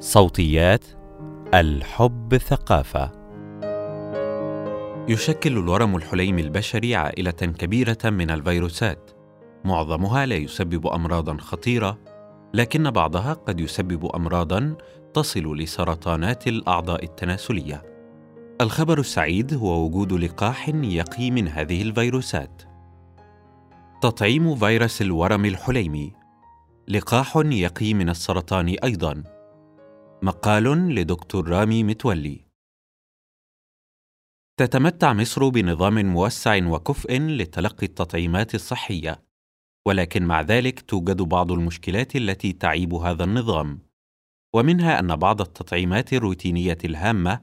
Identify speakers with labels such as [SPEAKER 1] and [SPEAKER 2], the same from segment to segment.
[SPEAKER 1] صوتيات الحب ثقافة. يشكل الورم الحليمي البشري عائلة كبيرة من الفيروسات. معظمها لا يسبب أمراضا خطيرة لكن بعضها قد يسبب أمراضا تصل لسرطانات الأعضاء التناسلية. الخبر السعيد هو وجود لقاح يقي من هذه الفيروسات. تطعيم فيروس الورم الحليمي. لقاح يقي من السرطان أيضا. مقال لدكتور رامي متولي. تتمتع مصر بنظام موسع وكفء لتلقي التطعيمات الصحية ولكن مع ذلك توجد بعض المشكلات التي تعيب هذا النظام ومنها أن بعض التطعيمات الروتينية الهامة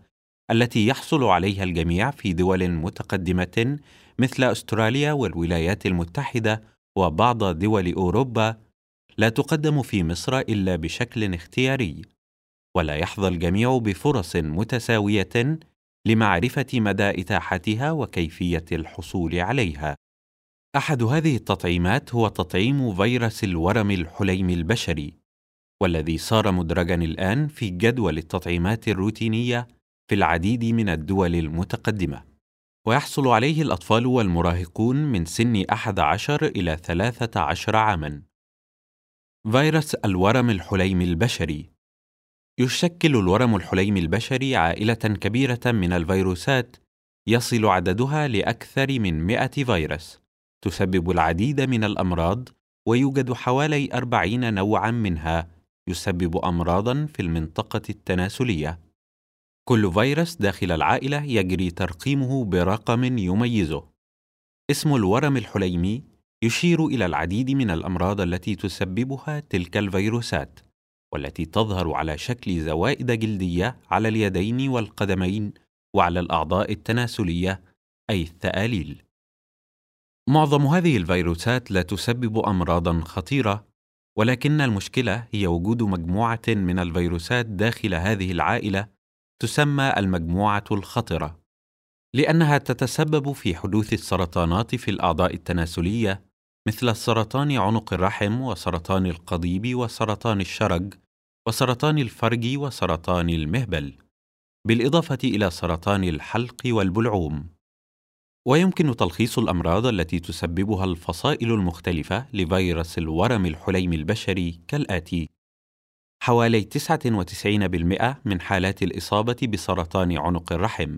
[SPEAKER 1] التي يحصل عليها الجميع في دول متقدمة مثل أستراليا والولايات المتحدة وبعض دول أوروبا لا تقدم في مصر إلا بشكل اختياري. ولا يحظى الجميع بفرص متساوية لمعرفة مدى إتاحتها وكيفية الحصول عليها أحد هذه التطعيمات هو تطعيم فيروس الورم الحليمي البشري والذي صار مدرجا الآن في جدول التطعيمات الروتينية في العديد من الدول المتقدمة ويحصل عليه الأطفال والمراهقون من سن 11 إلى 13 عاماً. فيروس الورم الحليمي البشري يشكل الورم الحليمي البشري عائلة كبيرة من الفيروسات يصل عددها لأكثر من 100 فيروس تسبب العديد من الأمراض ويوجد حوالي 40 نوعاً منها يسبب أمراضاً في المنطقة التناسلية. كل فيروس داخل العائلة يجري ترقيمه برقم يميزه. اسم الورم الحليمي يشير إلى العديد من الأمراض التي تسببها تلك الفيروسات، والتي تظهر على شكل زوائد جلدية على اليدين والقدمين وعلى الأعضاء التناسلية أي الثآليل. معظم هذه الفيروسات لا تسبب أمراضًا خطيرة، ولكن المشكلة هي وجود مجموعة من الفيروسات داخل هذه العائلة تسمى المجموعة الخطرة لأنها تتسبب في حدوث السرطانات في الأعضاء التناسلية مثل سرطان عنق الرحم وسرطان القضيب وسرطان الشرج وسرطان الفرج وسرطان المهبل بالإضافة إلى سرطان الحلق والبلعوم. ويمكن تلخيص الأمراض التي تسببها الفصائل المختلفة لفيروس الورم الحليمي البشري كالآتي. حوالي 99% من حالات الإصابة بسرطان عنق الرحم.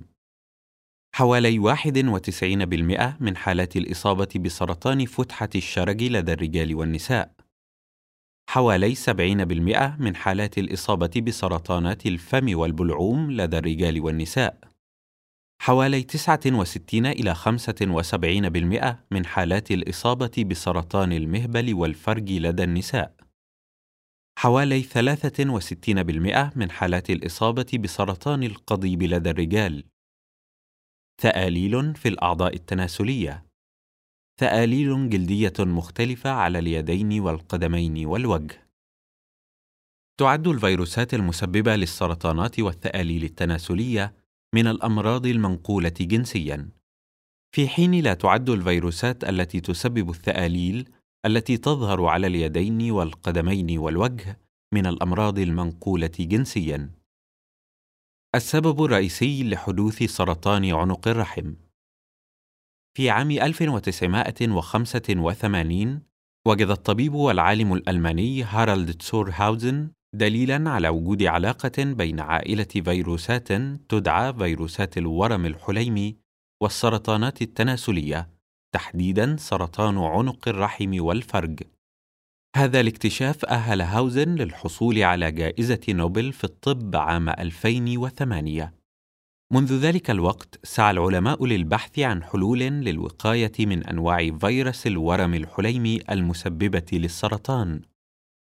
[SPEAKER 1] حوالي 91% من حالات الإصابة بسرطان فتحة الشرج لدى الرجال والنساء. حوالي 70% من حالات الإصابة بسرطانات الفم والبلعوم لدى الرجال والنساء. حوالي 69 إلى 75% من حالات الإصابة بسرطان المهبل والفرج لدى النساء. حوالي 63% من حالات الإصابة بسرطان القضيب لدى الرجال. ثآليل في الأعضاء التناسلية. ثآليل جلدية مختلفة على اليدين والقدمين والوجه. تعد الفيروسات المسببة للسرطانات والثآليل التناسلية من الأمراض المنقولة جنسياً. في حين لا تعد الفيروسات التي تسبب الثآليل التي تظهر على اليدين والقدمين والوجه من الأمراض المنقولة جنسيا السبب الرئيسي لحدوث سرطان عنق الرحم. في عام 1985 وجد الطبيب والعالم الألماني هارالد تسورهاوزن دليلا على وجود علاقة بين عائلة فيروسات تدعى فيروسات الورم الحليمي والسرطانات التناسلية تحديدا سرطان عنق الرحم والفرج. هذا الاكتشاف أهل هاوزن للحصول على جائزة نوبل في الطب عام 2008 منذ ذلك الوقت سعى العلماء للبحث عن حلول للوقاية من أنواع فيروس الورم الحليمي المسببة للسرطان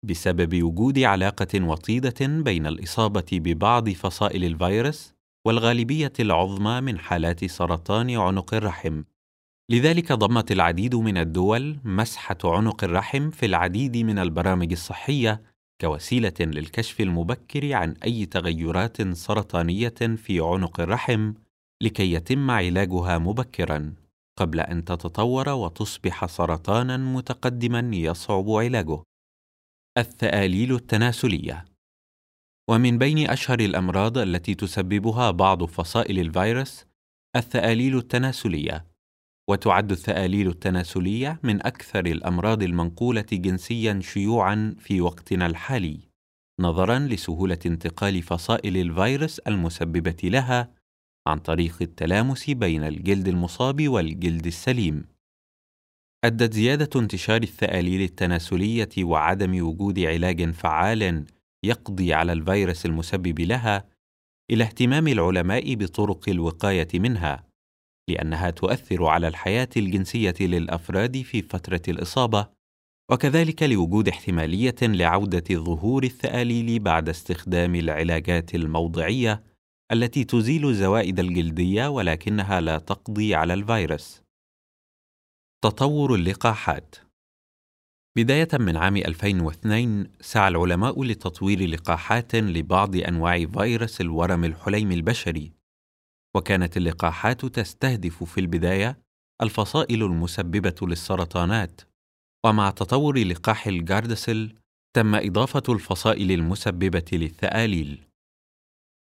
[SPEAKER 1] بسبب وجود علاقة وطيدة بين الإصابة ببعض فصائل الفيروس والغالبية العظمى من حالات سرطان عنق الرحم. لذلك ضمت العديد من الدول مسحة عنق الرحم في العديد من البرامج الصحية كوسيلة للكشف المبكر عن أي تغيرات سرطانية في عنق الرحم لكي يتم علاجها مبكرا قبل أن تتطور وتصبح سرطانا متقدما يصعب علاجه. الثآليل التناسلية ومن بين أشهر الأمراض التي تسببها بعض فصائل الفيروس الثآليل التناسلية وتعد الثآليل التناسلية من أكثر الأمراض المنقولة جنسيا شيوعا في وقتنا الحالي نظرا لسهولة انتقال فصائل الفيروس المسببة لها عن طريق التلامس بين الجلد المصاب والجلد السليم. أدت زيادة انتشار الثآليل التناسلية وعدم وجود علاج فعال يقضي على الفيروس المسبب لها إلى اهتمام العلماء بطرق الوقاية منها، لأنها تؤثر على الحياة الجنسية للأفراد في فترة الإصابة، وكذلك لوجود احتمالية لعودة ظهور الثآليل بعد استخدام العلاجات الموضعية التي تزيل الزوائد الجلدية ولكنها لا تقضي على الفيروس. تطور اللقاحات بداية من عام 2002 سعى العلماء لتطوير لقاحات لبعض أنواع فيروس الورم الحليم البشري وكانت اللقاحات تستهدف في البداية الفصائل المسببة للسرطانات. ومع تطور لقاح الجاردسل تم إضافة الفصائل المسببة للثآليل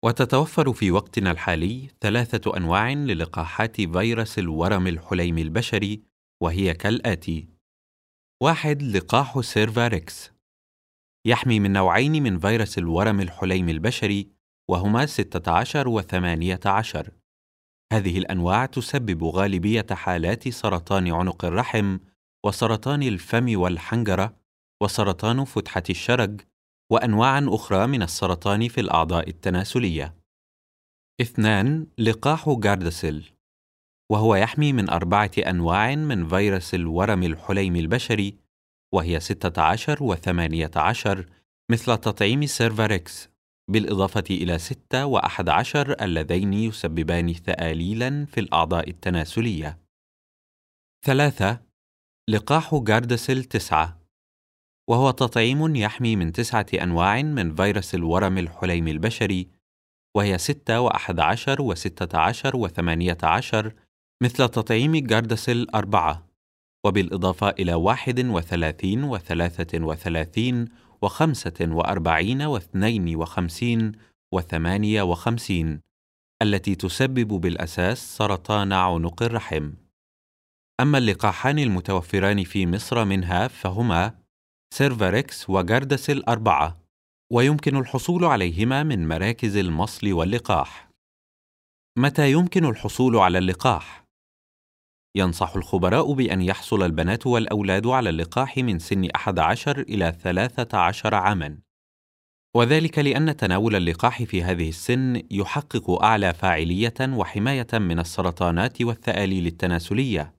[SPEAKER 1] وتتوفر في وقتنا الحالي ثلاثة أنواع للقاحات فيروس الورم الحليم البشري وهي كالآتي: واحد لقاح سيرفاريكس يحمي من نوعين من فيروس الورم الحليمي البشري وهما 16 و 18 هذه الأنواع تسبب غالبية حالات سرطان عنق الرحم وسرطان الفم والحنجرة وسرطان فتحة الشرج وأنواع أخرى من السرطان في الأعضاء التناسلية. اثنان لقاح جاردسل وهو يحمي من أربعة أنواع من فيروس الورم الحليمي البشري وهي 16 و 18 مثل تطعيم سيرفاريكس بالإضافة إلى 6 و 11 اللذين يسببان ثآليلا في الأعضاء التناسلية. ثلاثة لقاح جاردسل 9 وهو تطعيم يحمي من تسعة أنواع من فيروس الورم الحليمي البشري وهي 6 و 11 و 16 و 18 مثل تطعيم جاردسل أربعة وبالإضافة إلى واحد وثلاثين وثلاثة وثلاثين وخمسة وأربعين واثنين وخمسين وثمانية وخمسين التي تسبب بالأساس سرطان عنق الرحم. أما اللقاحان المتوفران في مصر منها فهما سيرفريكس وجاردسل أربعة ويمكن الحصول عليهما من مراكز المصل واللقاح. متى يمكن الحصول على اللقاح؟ ينصح الخبراء بأن يحصل البنات والأولاد على اللقاح من سن 11 إلى 13 عامًا، وذلك لأن تناول اللقاح في هذه السن يحقق أعلى فاعلية وحماية من السرطانات والثآليل التناسلية،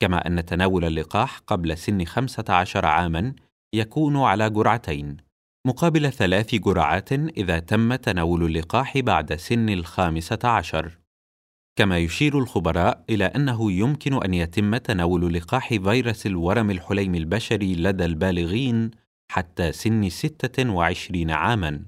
[SPEAKER 1] كما أن تناول اللقاح قبل سن 15 عامًا يكون على جرعتين، مقابل ثلاث جرعات إذا تم تناول اللقاح بعد سن الخامسة عشر. كما يشير الخبراء إلى أنه يمكن أن يتم تناول لقاح فيروس الورم الحليم البشري لدى البالغين حتى سن 26 عامًا.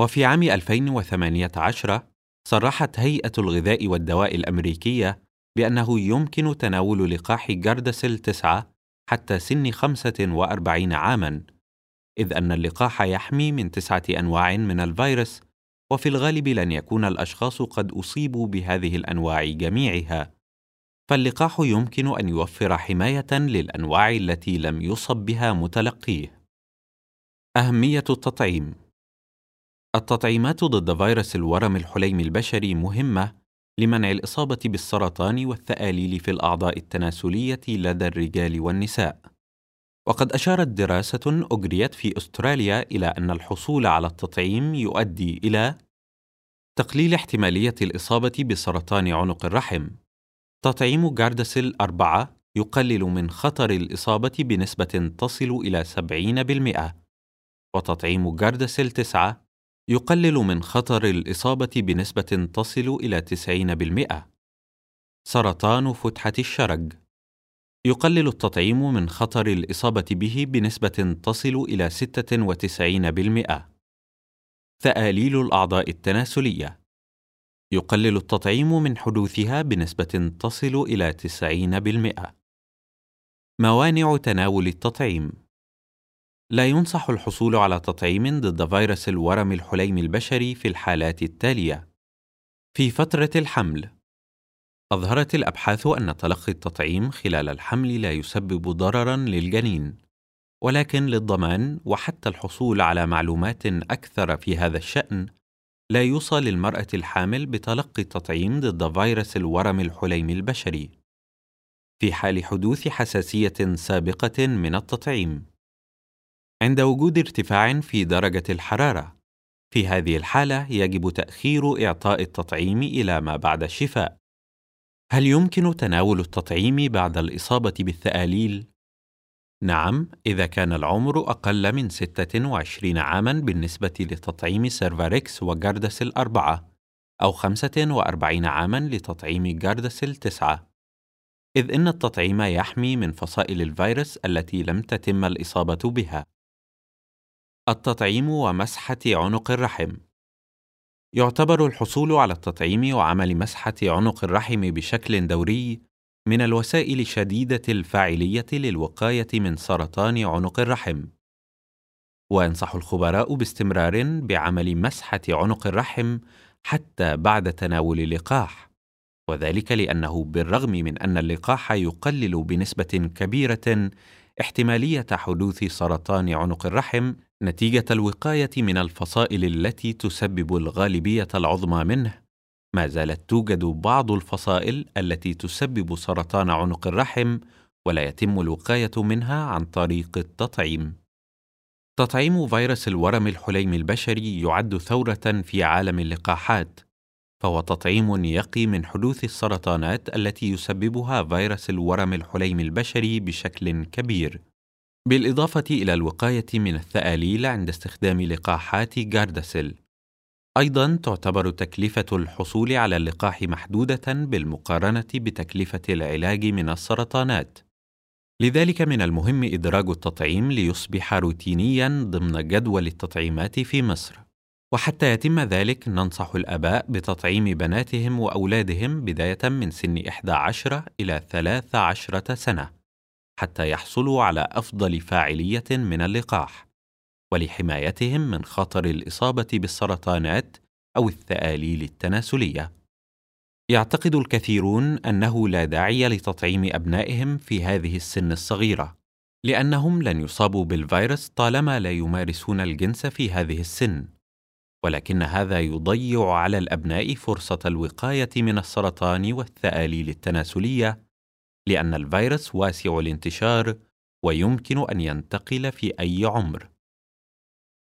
[SPEAKER 1] وفي عام 2018 صرحت هيئة الغذاء والدواء الأمريكية بأنه يمكن تناول لقاح جاردسل 9 حتى سن 45 عامًا، إذ أن اللقاح يحمي من تسعة أنواع من الفيروس وفي الغالب لن يكون الأشخاص قد أصيبوا بهذه الأنواع جميعها. فاللقاح يمكن أن يوفر حماية للأنواع التي لم يصب بها متلقيه. أهمية التطعيم. التطعيمات ضد فيروس الورم الحليم البشري مهمة لمنع الإصابة بالسرطان والثاليل في الأعضاء التناسلية لدى الرجال والنساء. وقد أشارت دراسة أجريت في أستراليا إلى أن الحصول على التطعيم يؤدي إلى تقليل احتمالية الإصابة بسرطان عنق الرحم تطعيم جاردسل 4 يقلل من خطر الإصابة بنسبة تصل إلى 70%، وتطعيم جاردسل 9 يقلل من خطر الإصابة بنسبة تصل إلى 90%. سرطان فتحة الشرج يقلل التطعيم من خطر الإصابة به بنسبة تصل إلى 96%. ثآليل الأعضاء التناسلية يقلل التطعيم من حدوثها بنسبة تصل إلى 90%. موانع تناول التطعيم لا ينصح الحصول على تطعيم ضد فيروس الورم الحليمي البشري في الحالات التالية: في فترة الحمل، أظهرت الأبحاث أن تلقي التطعيم خلال الحمل لا يسبب ضررًا للجنين، ولكن للضمان وحتى الحصول على معلومات أكثر في هذا الشأن، لا يوصى للمرأة الحامل بتلقي التطعيم ضد فيروس الورم الحليمي البشري. في حال حدوث حساسية سابقة من التطعيم. عند وجود ارتفاع في درجة الحرارة، في هذه الحالة يجب تأخير إعطاء التطعيم إلى ما بعد الشفاء. هل يمكن تناول التطعيم بعد الإصابة بالثآليل؟ نعم، إذا كان العمر أقل من 26 عامًا بالنسبة لتطعيم سيرفاريكس وجاردسيل أربعة، أو 45 عامًا لتطعيم جاردسيل تسعة. إذ إن التطعيم يحمي من فصائل الفيروس التي لم تتم الإصابة بها. التطعيم ومسحة عنق الرحم يعتبر الحصول على التطعيم وعمل مسحة عنق الرحم بشكل دوري من الوسائل شديدة الفاعلية للوقاية من سرطان عنق الرحم. وينصح الخبراء باستمرار بعمل مسحة عنق الرحم حتى بعد تناول اللقاح، وذلك لأنه بالرغم من أن اللقاح يقلل بنسبة كبيرة احتمالية حدوث سرطان عنق الرحم نتيجة الوقاية من الفصائل التي تسبب الغالبية العظمى منه، ما زالت توجد بعض الفصائل التي تسبب سرطان عنق الرحم ولا يتم الوقاية منها عن طريق التطعيم. تطعيم فيروس الورم الحليمي البشري يعد ثورة في عالم اللقاحات، فهو تطعيم يقي من حدوث السرطانات التي يسببها فيروس الورم الحليمي البشري بشكل كبير. بالإضافة إلى الوقاية من الثاليل عند استخدام لقاحات جارداسيل. أيضا تعتبر تكلفة الحصول على اللقاح محدودة بالمقارنة بتكلفة العلاج من السرطانات. لذلك من المهم إدراج التطعيم ليصبح روتينيا ضمن جدول التطعيمات في مصر. وحتى يتم ذلك ننصح الآباء بتطعيم بناتهم وأولادهم بداية من سن 11 إلى 13 سنة حتى يحصلوا على أفضل فاعلية من اللقاح ولحمايتهم من خطر الإصابة بالسرطانات أو الثآليل التناسلية. يعتقد الكثيرون أنه لا داعي لتطعيم أبنائهم في هذه السن الصغيرة، لأنهم لن يصابوا بالفيروس طالما لا يمارسون الجنس في هذه السن. ولكن هذا يضيع على الأبناء فرصة الوقاية من السرطان والثأليل التناسلية لأن الفيروس واسع الانتشار ويمكن أن ينتقل في أي عمر.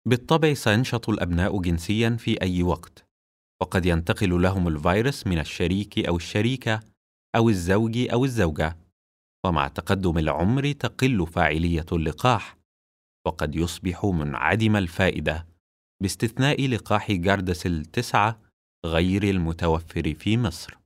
[SPEAKER 1] بالطبع سينشط الأبناء جنسيا في أي وقت وقد ينتقل لهم الفيروس من الشريك أو الشريكة أو الزوج أو الزوجة ومع تقدم العمر تقل فاعلية اللقاح وقد يصبح منعدم الفائدة. باستثناء لقاح جاردسل 9 غير المتوفر في مصر.